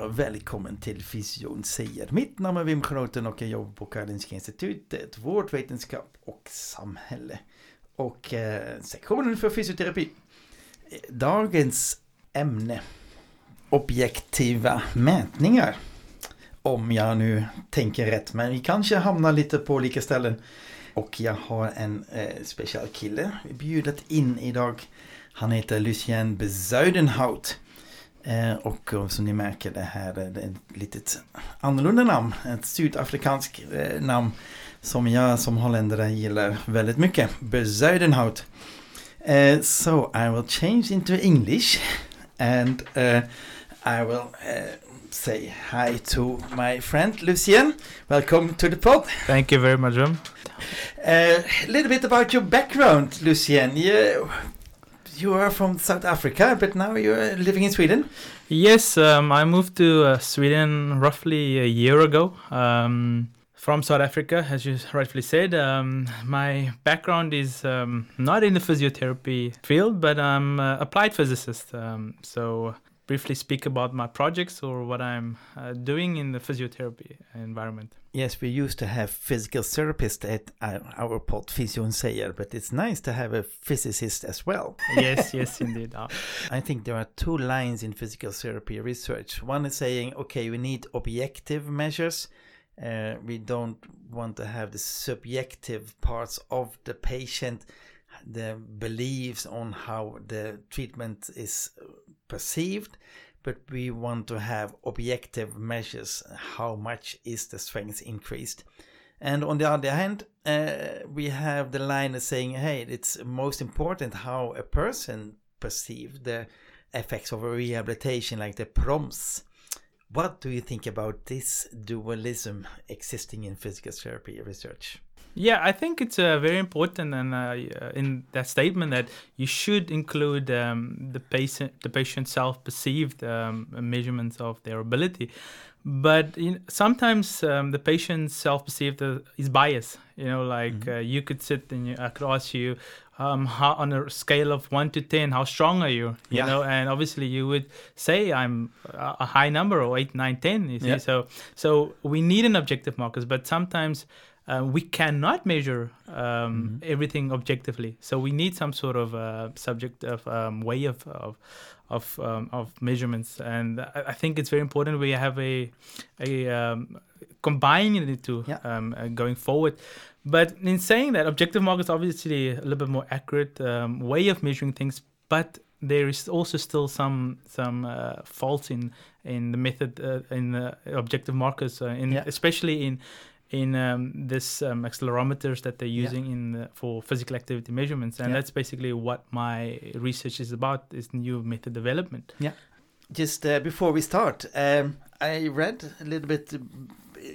Ja, välkommen till Fysion säger. Mitt namn är Wim Groten och jag jobbar på Karolinska Institutet, vårdvetenskap och samhälle. Och eh, sektionen för fysioterapi. Dagens ämne, objektiva mätningar. Om jag nu tänker rätt, men vi kanske hamnar lite på olika ställen. Och jag har en eh, speciell kille bjudit in idag. Han heter Lucien Bezuidenhout. Eh, och eh, som ni märker det här är ett litet annorlunda namn. Ett sydafrikanskt eh, namn som jag som holländare gillar väldigt mycket. Bezuidenhout. Uh, so I will change into English and uh, I will uh, say hi to my friend Lucien. Welcome to the pod. Thank you very much, Wim. A little bit about your background, Lucien. You, you are from South Africa, but now you're living in Sweden. Yes, um, I moved to uh, Sweden roughly a year ago um, from South Africa, as you rightfully said. Um, my background is um, not in the physiotherapy field, but I'm an applied physicist. Um, so, briefly speak about my projects or what I'm uh, doing in the physiotherapy environment. Yes, we used to have physical therapists at our, our pod, and säger, but it's nice to have a physicist as well. yes, yes, indeed. Uh, I think there are two lines in physical therapy research. One is saying, okay, we need objective measures. Uh, we don't want to have the subjective parts of the patient, the beliefs on how the treatment is perceived, but we want to have objective measures. How much is the strength increased? And on the other hand, uh, we have the line saying, hey, it's most important how a person perceives the effects of a rehabilitation, like the prompts. What do you think about this dualism existing in physical therapy research? Yeah, I think it's uh, very important, and uh, in that statement that you should include um, the patient, the patient self-perceived um, measurements of their ability. But you know, sometimes um, the patient self-perceived uh, is biased. You know, like Mhm. uh, you could sit and you, I could ask you, um, how, on a scale of one to ten, how strong are you? You Yeah. know, and obviously you would say I'm a a high number or eight, nine, ten. You see, Yeah. so so we need an objective markers, but sometimes uh, we cannot measure um, everything objectively. So we need some sort of uh, subjective um, way of of of, um, of measurements, and I, think it's very important we have a a um, combining the two Yeah. um, uh, going forward. But in saying that, objective markers obviously a little bit more accurate um, way of measuring things, but there is also still some some uh, faults in in the method uh, in the objective markers, uh, in Yeah. especially in in um, this um, accelerometers that they're Yeah. using in the, for physical activity measurements, and Yeah. that's basically what my research is about: is new method development. Yeah. Just uh, before we start, um, I read a little bit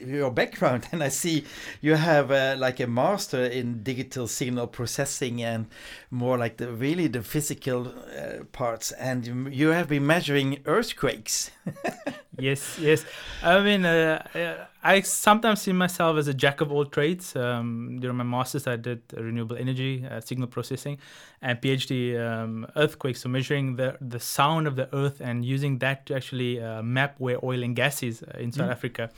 your background, and I see you have uh, like a master in digital signal processing and more like the really the physical uh, parts, and you, you have been measuring earthquakes. yes, yes. I mean, uh, uh, I sometimes see myself as a jack of all trades. Um, during my masters, I did renewable energy, uh, signal processing, and PhD um, earthquakes. So measuring the the sound of the earth and using that to actually uh, map where oil and gas is in South Mm. Africa.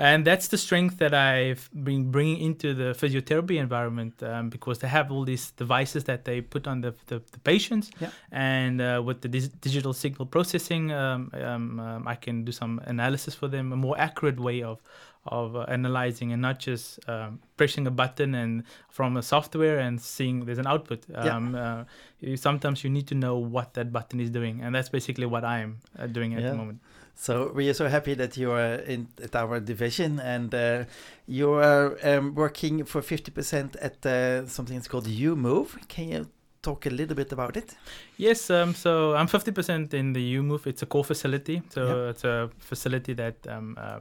And that's the strength that I've been bringing into the physiotherapy environment um, because they have all these devices that they put on the, the, the patients. Yeah. And uh, with the dis- digital signal processing, um, um, um, I can do some analysis for them, a more accurate way of of uh, analyzing and not just um, pressing a button and from a software and seeing there's an output. Yeah. Um, uh, you, sometimes you need to know what that button is doing, and that's basically what I'm uh, doing at Yeah. the moment. So we are so happy that you are in at our division, and uh, you are um, working for fifty percent at uh, something that's called U Move. Can you talk a little bit about it? Yes, um, so I'm 50% in the UMOVE. It's a core facility. So Yeah. it's a facility that um, uh,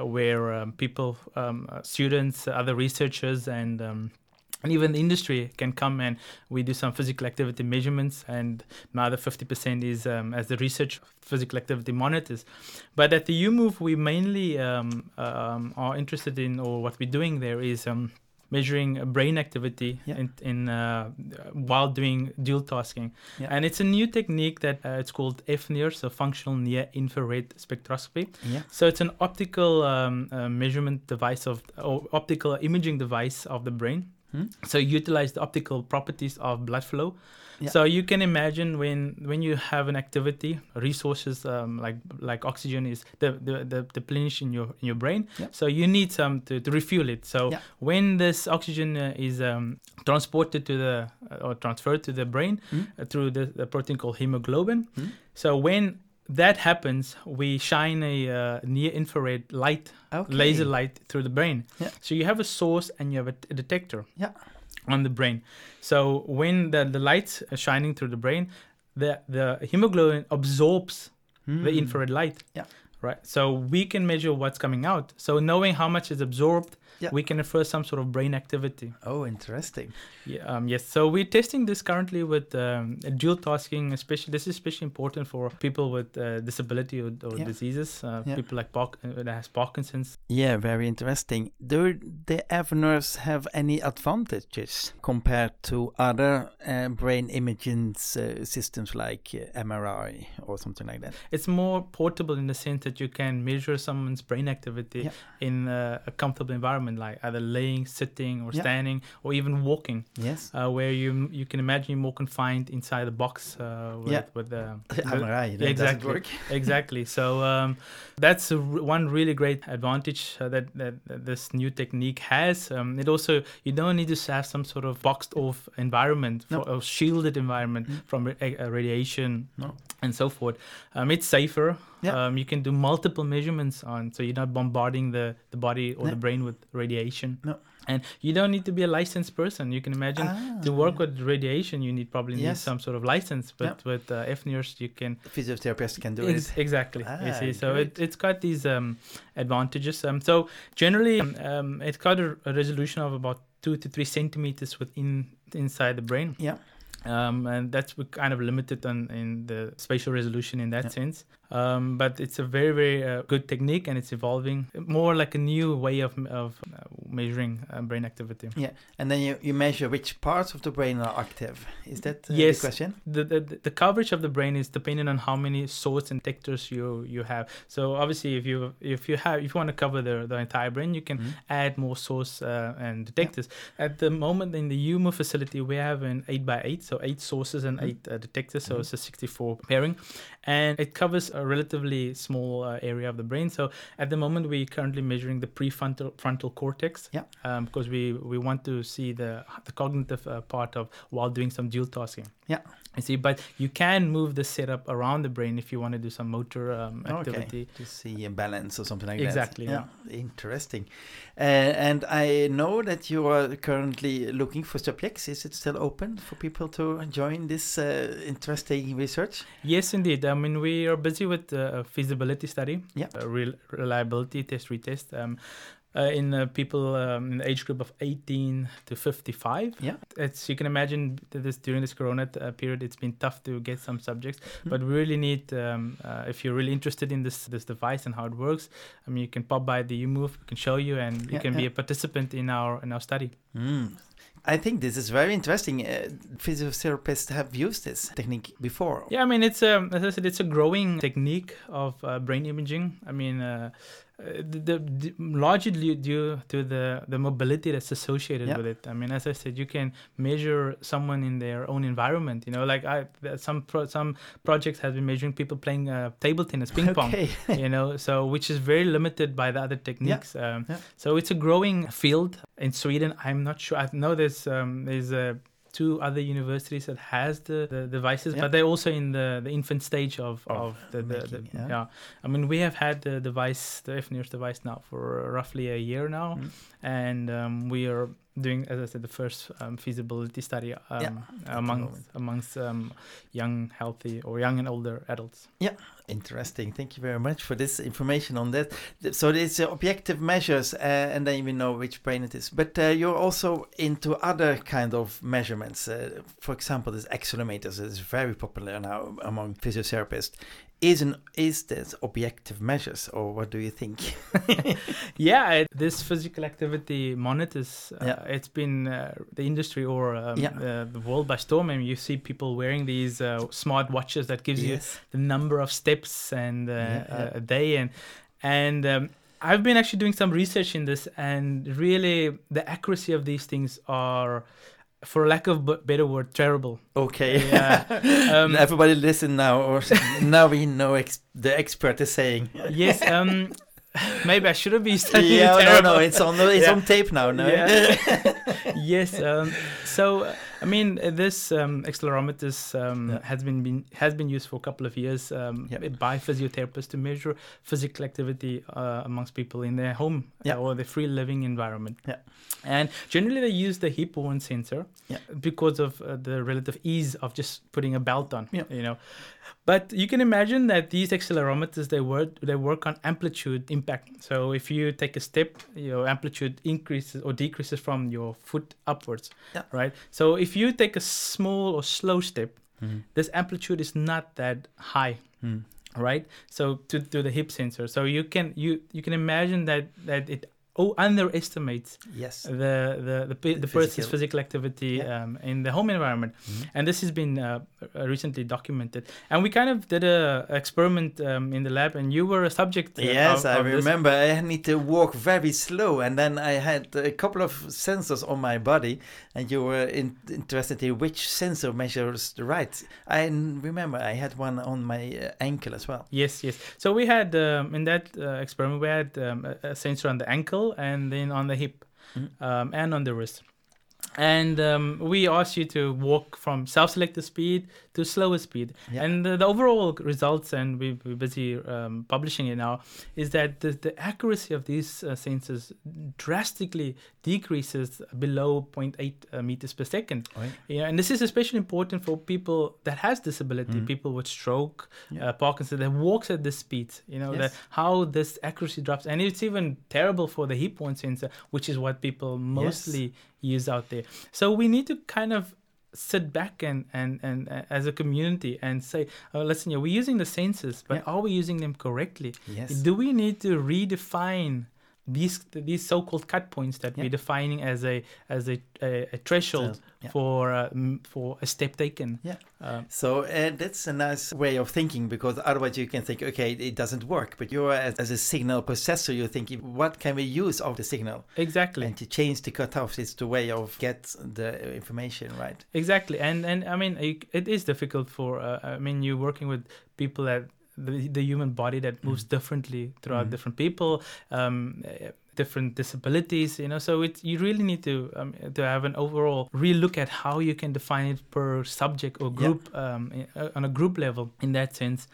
uh, where um, people, um, uh, students, other researchers, and um, and even the industry can come and we do some physical activity measurements. And my other 50% is um, as the research physical activity monitors. But at the UMOVE, we mainly um, um, are interested in, or what we're doing there is. Um, measuring brain activity Yeah. in, in uh, while doing dual tasking Yeah. and it's a new technique that uh, it's called FNIRS, so functional near infrared spectroscopy. Yeah. So it's an optical um, uh, measurement device of, or optical imaging device of the brain. Hmm. So utilize the optical properties of blood flow. Yeah. So you can imagine when when you have an activity, resources um, like like oxygen is the the, the, the plenish in your in your brain. Yeah. So you need some to, to refuel it. So Yeah. when this oxygen uh, is um, transported to the uh, or transferred to the brain Hmm. uh, through the, the protein called hemoglobin. Hmm. So when that happens, we shine a uh, near infrared light, Okay. laser light through the brain. Yeah. So you have a source and you have a, a detector Yeah. on the brain. So when the, the light's are shining through the brain, the, the hemoglobin absorbs the Hmm. infrared light. Yeah. Right. So we can measure what's coming out. So knowing how much is absorbed, Yeah. we can infer some sort of brain activity. Oh, interesting. Yeah, um, yes. So we're testing this currently with um, dual tasking. Especially, this is especially important for people with uh, disability or, or Yeah. diseases. Uh, Yeah. People like Park, uh, that has Parkinson's. Yeah, very interesting. Do the FNIRS have any advantages compared to other uh, brain imaging uh, systems like uh, MRI or something like that? It's more portable in the sense that you can measure someone's brain activity in uh, a comfortable environment, like either laying, sitting, or Yeah. standing, or even walking. Yes. Uh, where you you can imagine you're more confined inside a box uh, with, Yeah. with the MRI, doesn't exactly. work. exactly. So um, that's one really great advantage uh, that, that that this new technique has. Um, it also you don't need to have some sort of boxed off environment No. for, or shielded environment Mm. from ra- radiation No. And so forth. Um, it's safer. Yeah. Um, you can do multiple measurements on, so you're not bombarding the, the body or No. the brain with radiation. No. And you don't need to be a licensed person. You can imagine to Ah. work with radiation, you need probably need some sort of license. But with uh, FNIRS, you can Physiotherapists can do Ex- it. exactly. Ah, you see, so it, it's got these um, advantages. Um, so generally, um, um, it's got a, a resolution of about two to three centimeters within inside the brain. Yeah. Um, and that's kind of limited on in the spatial resolution in that Yeah. sense. Um, but it's a very very uh, good technique and it's evolving more like a new way of of uh, measuring uh, brain activity. Yeah, and then you, you measure which parts of the brain are active. Is that uh, Yes. the question? the, the the coverage of the brain is dependent on how many source and detectors you you have. So obviously, if you if you have if you want to cover the the entire brain, you can Mhm. add more source uh, and detectors. At the moment in the UMO facility, we have an eight by eight, so eight sources and Mhm. eight uh, detectors. So Mhm. it's a sixty-four pairing, and it covers a relatively small uh, area of the brain. So at the moment, we're currently measuring the prefrontal frontal cortex. Yeah. Um, because we we want to see the the cognitive uh, part of while doing some dual tasking. Yeah. You see, but you can move the setup around the brain if you want to do some motor um, activity. Okay, to see a balance or something like that. Exactly, that. interesting. Uh, and I know that you are currently looking for subjects. Is it still open for people to join this uh, interesting research? Yes, indeed. I mean, we are busy with uh, a feasibility study, Yeah. a real reliability test, retest. Um, uh, in uh, people um, in the age group of 18 to 55. Yeah. It's you can imagine that this during this Corona uh, period, it's been tough to get some subjects, Hmm. but we really need um, uh, if you're really interested in this this device and how it works. I mean, you can pop by the UMove, we can show you, and you Yeah, can be a participant in our in our study. Mm. I think this is very interesting. Uh, physiotherapists have used this technique before. Yeah, I mean, it's a as I said, it's a growing technique of uh, brain imaging. I mean, uh, the, the, largely due- to the the mobility that's associated Yeah. with it. I mean, as I said, you can measure someone in their own environment. You know, like I some pro, some projects have been measuring people playing uh, table tennis, ping pong. Okay. you know, so which is very limited by the other techniques. Um, Yeah. So it's a growing field in Sweden. I'm not sure. I know there's um, there's uh, two other universities that has the, the devices, Yeah. but they're also in the, the infant stage of, Of of the, the, the yeah. yeah. I mean, we have had the device, the FNIRS device now for roughly a year now, Mm. and um, we are doing, as I said, the first um, feasibility study um, Yeah, amongst amongst um, young, healthy, or young and older adults. Interesting. Thank you very much for this information on that. So uh, objective measures, uh, and then we know which brain it is. But uh, you're also into other kind of measurements. Uh, for example, this accelerometers is very popular now among physiotherapists. Is an is this objective measures, or what do you think? yeah, it, this physical activity monitors. Uh, Yeah. It's been uh, the industry or um, Yeah. the, the world by storm. Mean, you see people wearing these uh, smart watches that gives you the number of steps and uh, Yeah, a day and and um, I've been actually doing some research in this and really the accuracy of these things are for lack of b- better word terrible Okay. Yeah. Um, Everybody listen now, or now we know ex- the expert is saying. yes um maybe I shouldn't be studying yeah, no, terrible. no, it's on the. it's Yeah. on tape now. No. Yeah. yes. Um, so, uh, I mean, this um, accelerometers um, Yeah. has been, been has been used for a couple of years um, Yeah. by physiotherapists to measure physical activity uh, amongst people in their home Yeah. or their free living environment. Yeah. And generally, they use the hip-worn sensor Yeah. because of uh, the relative ease of just putting a belt on. Yeah. You know, but you can imagine that these accelerometers they work they work on amplitude impact. So if you take a step, your amplitude increases or decreases from your foot upwards. Yeah. Right. So if you take a small or slow step, Mm. this amplitude is not that high. Mm. Right. So to, to the hip sensor. So you can you you can imagine that that it oh underestimate Yes. the the the, The the person's physical- physical activity Yeah. um, in the home environment, Mhm. and this has been uh, uh, recently documented. And we kind of did a experiment um, in the lab, and you were a subject. uh, Yes, of- I of this. remember. I need to walk very slow, and then I had a couple of sensors on my body, and you were in, interested in which sensor measures the right. I remember I had one on my uh, ankle as well. Yes, yes. So we had um, in that uh, experiment we had um, a, a sensor on the ankle and then on the hip Mhm. um, and on the wrist. And um, we asked you to walk from self-selected speed to slower speed. Yeah. And the, the overall results, and we, we're busy um, publishing it now, is that the, the accuracy of these uh, sensors drastically decreases below 0.8 uh, meters per second. Yeah, and this is especially important for people that has disability, Mhm. people with stroke, Yeah. uh, Parkinson, that walks at this speed. You know that Yes. how this accuracy drops, and it's even terrible for the hip-worn sensor, which is what people mostly use out there. So we need to kind of sit back and and and uh, as a community and say, oh, listen, yeah, we're using the senses but Yeah. are we using them correctly? Yes. Do we need to redefine these these so-called cut points that Yeah. we're defining as a as a, a, a threshold So, yeah. for uh, for a step taken? Yeah. Um, So uh, that's a nice way of thinking because otherwise you can think, okay, it doesn't work. But you're as, as a signal processor, you're thinking, what can we use of the signal? exactly. And to change the cutoffs is the way of get the information right. Exactly, and and I mean it, it is difficult for uh, I mean you're working with people that the, the human body that moves differently throughout Mhm. different people, um, uh, different disabilities, you know. So it you really need to um, to have an overall real look at how you can define it per subject or Yeah. group um, uh, on a group level in that sense.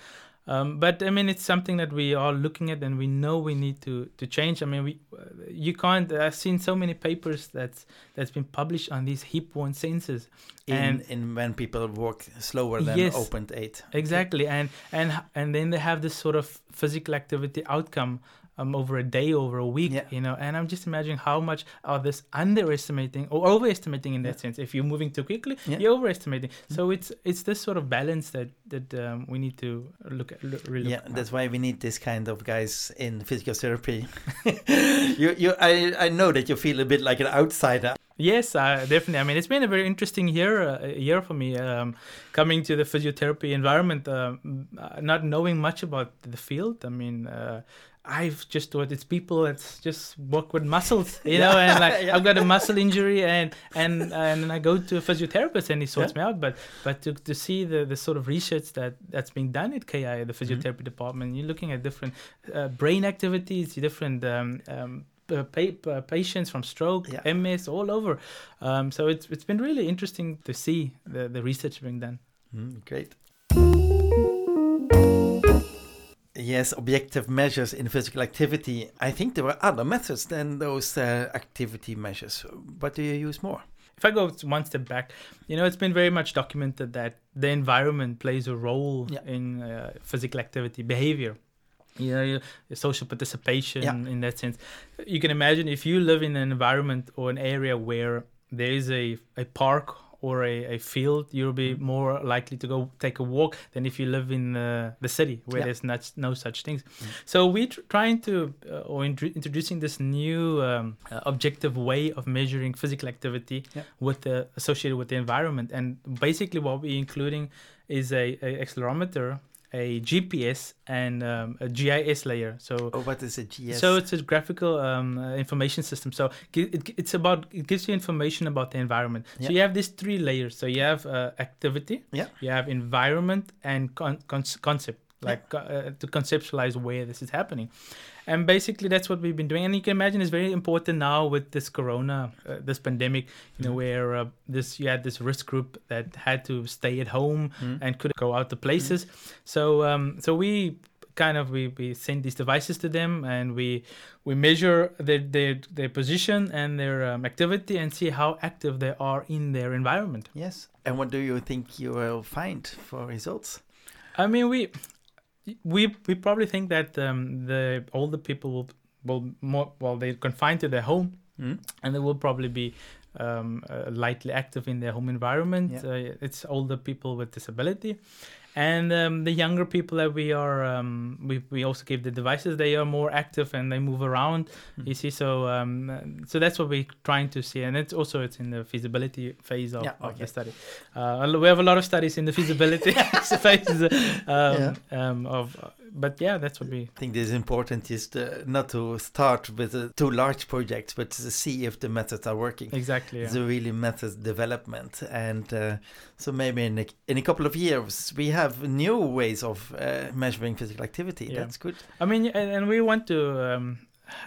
Um, but I mean, it's something that we are looking at, and we know we need to to change. I mean, we uh, you can't. I've seen so many papers that's that's been published on these hip-worn sensors, In, and in when people walk slower than Yes. opened eight. exactly, and and and then they have this sort of physical activity outcome. Um, over a day, over a week, Yeah. you know, and I'm just imagining how much of this underestimating or overestimating in that Yeah. sense. If you're moving too quickly, Yeah. you're overestimating. So it's it's this sort of balance that that um, we need to look at. Look, really Yeah, look at. that's why we need this kind of guys in physical therapy. you, you, I, I know that you feel a bit like an outsider. Yes, uh, definitely. I mean, it's been a very interesting year, uh, year for me, um, coming to the physiotherapy environment, um, uh, not knowing much about the field. I mean, uh, I've just thought it's people that just work with muscles, you know, and like Yeah. I've got a muscle injury, and and and then I go to a physiotherapist and he sorts me out. But but to, to see the, the sort of research that that's being done at KI, the physiotherapy department, you're looking at different uh, brain activities, different um, um, uh, pa- uh, patients from stroke, Yeah. MS, all over. Um, so it's it's been really interesting to see the, the research being done. Mm, great. Yes, objective measures in physical activity. I think there were other methods than those uh, activity measures. What do you use more? If I go one step back, you know, it's been very much documented that the environment plays a role Yeah. in uh, physical activity behavior. You know, your, your social participation Yeah. in that sense. You can imagine if you live in an environment or an area where there is a, a park or a, a field, you'll be Mm. more likely to go take a walk than if you live in uh, the city where Yeah. there's not, no such things. Mm. So we're tr- trying to, uh, or intro- introducing this new um, uh, objective way of measuring physical activity Yeah. with the associated with the environment. And basically, what we're including is a, a accelerometer, a GPS, and um, a GIS layer. So. Oh, what is a GS? So it's a graphical um, uh, information system. So it, it's about it gives you information about the environment. Yeah. So you have these three layers. So you have uh, activity, Yeah. you have environment, and con- con- concept, Yeah. like uh, to conceptualize where this is happening. And basically, that's what we've been doing. And you can imagine it's very important now with this corona, uh, this pandemic, you know, Mhm. where uh, this you had this risk group that had to stay at home Mm. and couldn't go out to places. So um, so we kind of we, we send these devices to them and we we measure their their, their position and their um, activity and see how active they are in their environment. Yes. And what do you think you will find for results? I mean we we we probably think that um, the older people will will more well they're confined to their home Mm. and they will probably be um, uh, lightly active in their home environment. Yeah. Uh, it's older people with disability, and um, the younger people that we are, um, we we also give the devices. They are more active and they move around. Mm. You see, so um, so that's what we're trying to see, and it's also it's in the feasibility phase of, Yeah, of the study. Uh, we have a lot of studies in the feasibility phase um, um, of, but yeah, that's what we I think this is important is uh, not to start with uh, too large projects, but to see if the methods are working. exactly. It's Yeah. a really methods development, and uh, so maybe in a, in a couple of years we have new ways of uh, measuring physical activity. Yeah. That's good. I mean, and, and we want to um,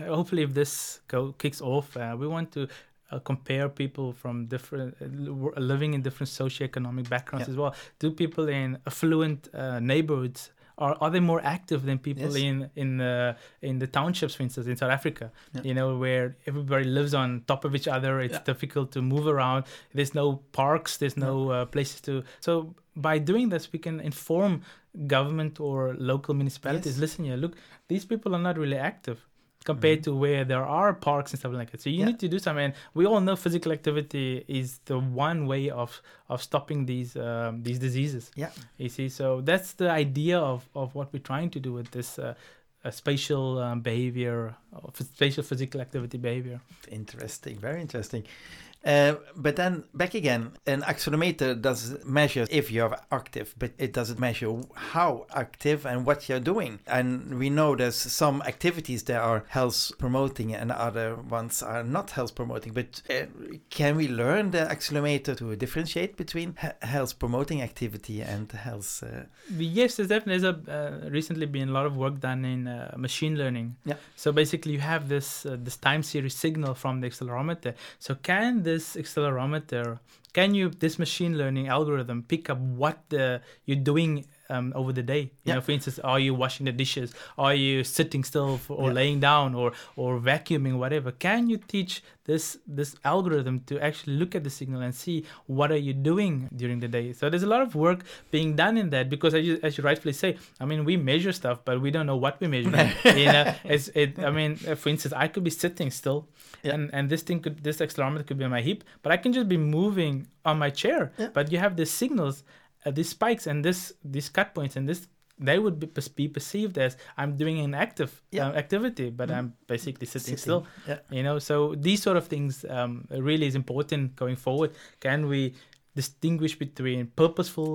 hopefully if this go kicks off, uh, we want to uh, compare people from different uh, living in different socioeconomic backgrounds Yeah. as well. Do people in affluent uh, neighborhoods are are they more active than people Yes. in in the in the townships, for instance, in South Africa? Yeah. You know, where everybody lives on top of each other. It's Yeah. difficult to move around. There's no parks. There's no uh, places to. So by doing this, we can inform government or local municipalities. Yes. Listen, here, look, these people are not really active compared to where there are parks and stuff like that. So you Mm-hmm. Yeah. need to do something. And we all know physical activity is the one way of of stopping these um, these diseases. Yeah. You see, so that's the idea of of what we're trying to do with this. Uh, uh, spatial um, behavior, uh, spatial physical activity behavior. Interesting, very interesting. Uh, but then back again, an accelerometer does measure if you're active, but it doesn't measure how active and what you're doing. And we know there's some activities that are health promoting and other ones are not health promoting. But uh, can we learn the accelerometer to differentiate between he- health promoting activity and health? Uh, Yes, there's definitely there's a, uh, recently been a lot of work done in uh, machine learning. Yeah. So basically, you have this uh, this time series signal from the accelerometer. So can this accelerometer, can you this machine learning algorithm pick up what the you're doing um, over the day? You Yeah. know, for instance, are you washing the dishes? Are you sitting still for, or Yeah. laying down or or vacuuming, whatever? Can you teach this this algorithm to actually look at the signal and see what are you doing during the day? So there's a lot of work being done in that because as you, as you rightfully say, I mean, we measure stuff, but we don't know what we measure. you know, it's it. I mean, for instance, I could be sitting still, Yeah. and and this thing could this accelerometer could be on my hip, but I can just be moving on my chair. But you have these signals, uh, these spikes, and this these cut points, and this. They would be, be perceived as I'm doing an active Yeah. uh, activity, but Mhm. I'm basically sitting, sitting. still Yeah. you know so these sort of things um, really is important going forward can we distinguish between purposeful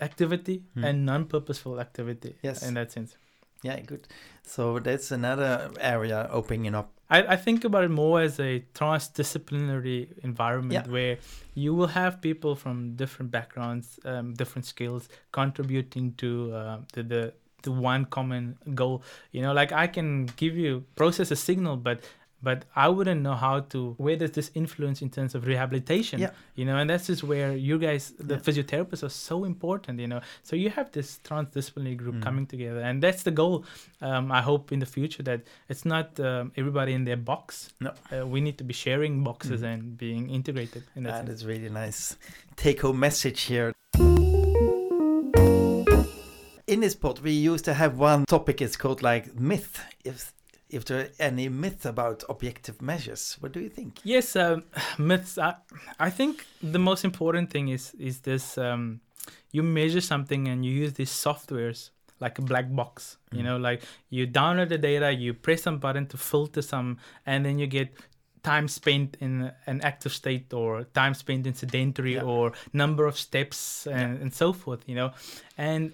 activity Hmm. and non-purposeful activity Yes. in that sense Yeah, good. So that's another area opening up. I, I think about it more as a transdisciplinary environment Yeah. where you will have people from different backgrounds, um, different skills, contributing to uh, to the the one common goal. You know, like I can give you process a signal, but but I wouldn't know how to where does this influence in terms of rehabilitation Yeah. you know and that's just where you guys the Yeah. physiotherapists are so important you know so you have this transdisciplinary group Mm. coming together and that's the goal um, I hope in the future that it's not um, everybody in their box No. uh, we need to be sharing boxes Mm. and being integrated in that That sense. is really nice. Take home message here. In this pod, we used to have one topic. It's called like myth. If if there are any myth about objective measures, what do you think? Yes, um, myths. I, I think the most important thing is is this: um, you measure something and you use these softwares like a black box. You Mm. know, like you download the data, you press some button to filter some, and then you get time spent in an active state or time spent in sedentary Yeah. or number of steps and, and so forth you know and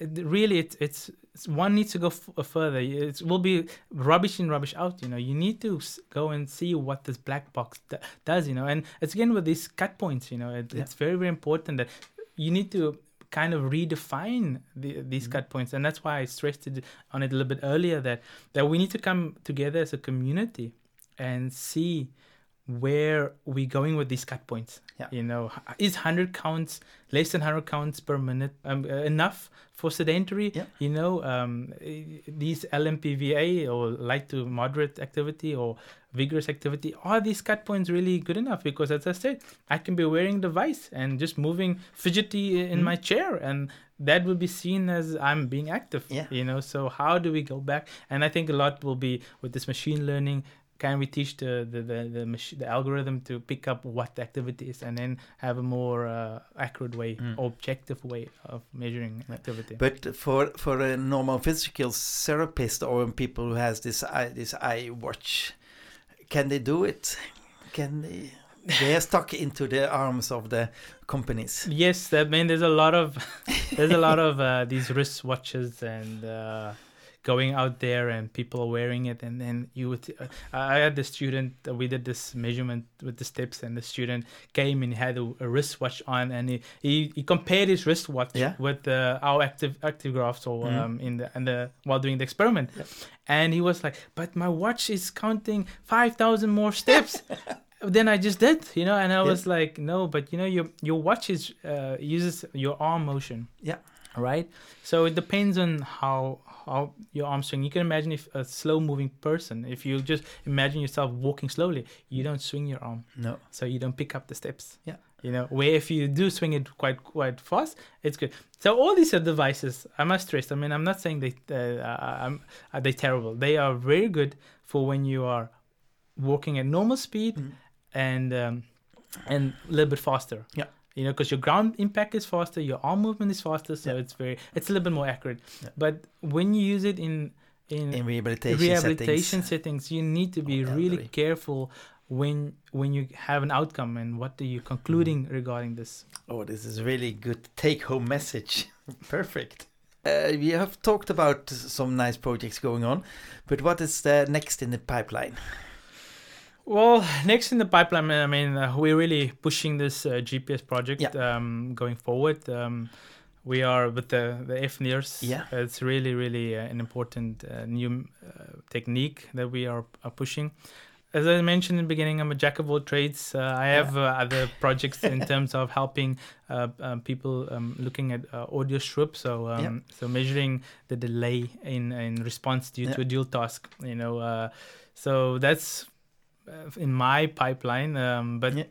really it's it's it's- one needs to go f- further. It will be rubbish in rubbish out you know. You need to s- go and see what this black box d- does you know. And it's again with these cut points you know. It, Yeah. it's very very important that you need to kind of redefine the, these Mhm. cut points. And that's why i stressed it on it a little bit earlier that that we need to come together as a community and see where we're going with these cut points. Yeah. You know, is 100 counts, less than 100 counts per minute um, uh, enough for sedentary? Yeah. You know, um, these LMPVA or light to moderate activity or vigorous activity, are these cut points really good enough? Because as I said, I can be wearing device and just moving fidgety in Mhm. my chair and that will be seen as I'm being active. Yeah. You know, so how do we go back? And I think a lot will be with this machine learning can we teach the the the the, mach- the algorithm to pick up what the activity is and then have a more uh, accurate way Mm. objective way of measuring activity But for for a normal physical therapist or people who has this eye this eye watch, can they do it? Can they? They are stuck into the arms of the companies. yes i mean there's a lot of there's a lot of uh, these wristwatches and uh, going out there and people are wearing it and then you would uh, i had the student uh, we did this measurement with the steps and the student came and had a, a wristwatch on and he, he, he compared his wristwatch Yeah. with uh, our active ActiGraphs or Mhm. um, in the and the while doing the experiment and he was like but my watch is counting 5000 more steps than I just did, you know, and I Yeah. was like, no, but you know, your your watch is uh, uses your arm motion. Yeah. Right. So it depends on how how your arm swing. You can imagine if a slow moving person, if you just imagine yourself walking slowly, you don't swing your arm, No. so you don't pick up the steps. Yeah. You know, where if you do swing it quite quite fast, it's good. So all these are devices. I must stress. I mean, I'm not saying they uh, are they terrible. They are very good for when you are walking at normal speed Mm. and um, and a little bit faster. Yeah. You know, because your ground impact is faster, your arm movement is faster, so Yeah. it's very it's a little bit more accurate. Yeah. But when you use it in in, In rehabilitation, rehabilitation settings. settings. you need to be really careful when when you have an outcome and what are you concluding regarding this. Oh, this is really good take-home message. Perfect. Uh, we have talked about some nice projects going on, but what is the next in the pipeline? Well, next in the pipeline, I mean, uh, we're really pushing this uh, GPS project Yeah. um, going forward. Um, we are with the the FNIRS. Yeah. it's really, really uh, an important uh, new uh, technique that we are, are pushing. As I mentioned in the beginning, I'm a jack of all trades. Uh, I have uh, other projects in terms of helping people um, looking at uh, audio strip, so um, Yeah. so measuring the delay in in response due Yeah. to a dual task. You know, uh, so that's in my pipeline. Um, but Yeah.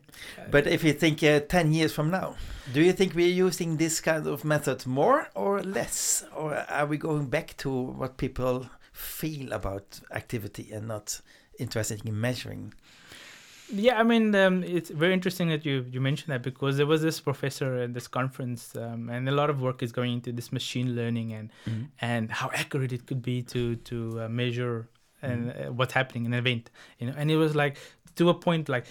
But if you think uh, 10 years from now, do you think we're using this kind of method more or less? Or are we going back to what people feel about activity and not interested in measuring? Yeah, I mean, um, it's very interesting that you you mentioned that because there was this professor at this conference, um, and a lot of work is going into this machine learning and and how accurate it could be to to uh, measure and uh, what's happening in an event, you know. And it was like to a point like.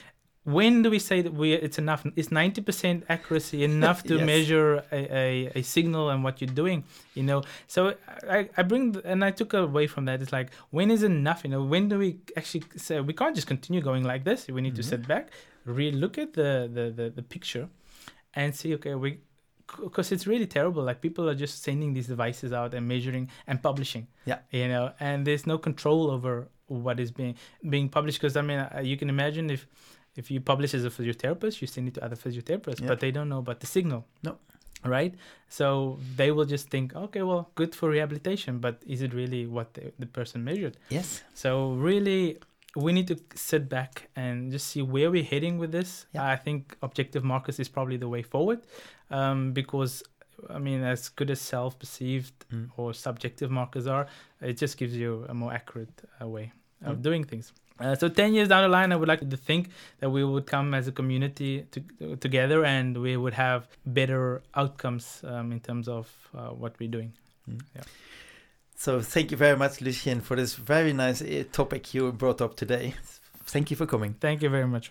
When do we say that we it's enough? Is ninety percent accuracy enough to Yes. measure a, a, a signal and what you're doing? You know, so I, I bring and I took away from that. It's like when is enough? You know, when do we actually say we can't just continue going like this? We need to Mhm. sit back, really look at the the the, the picture, and see. Okay, we because it's really terrible. Like people are just sending these devices out and measuring and publishing. Yeah. you know, and there's no control over what is being being published because I mean uh, you can imagine if if you publish as a physiotherapist you send it to other physiotherapists Yeah. but they don't know about the signal No. right so they will just think okay well good for rehabilitation but is it really what the, the person measured Yes. so really we need to sit back and just see where we're heading with this Yeah. i think objective markers is probably the way forward um, because i mean as good as self-perceived Mm. or subjective markers are, it just gives you a more accurate uh, way of Mm. doing things. Uh, so 10 years down the line, I would like to think that we would come as a community to, together and we would have better outcomes um, in terms of uh, what we're doing. Yeah. So thank you very much, Lucien, for this very nice uh, topic you brought up today. Thank you for coming. Thank you very much.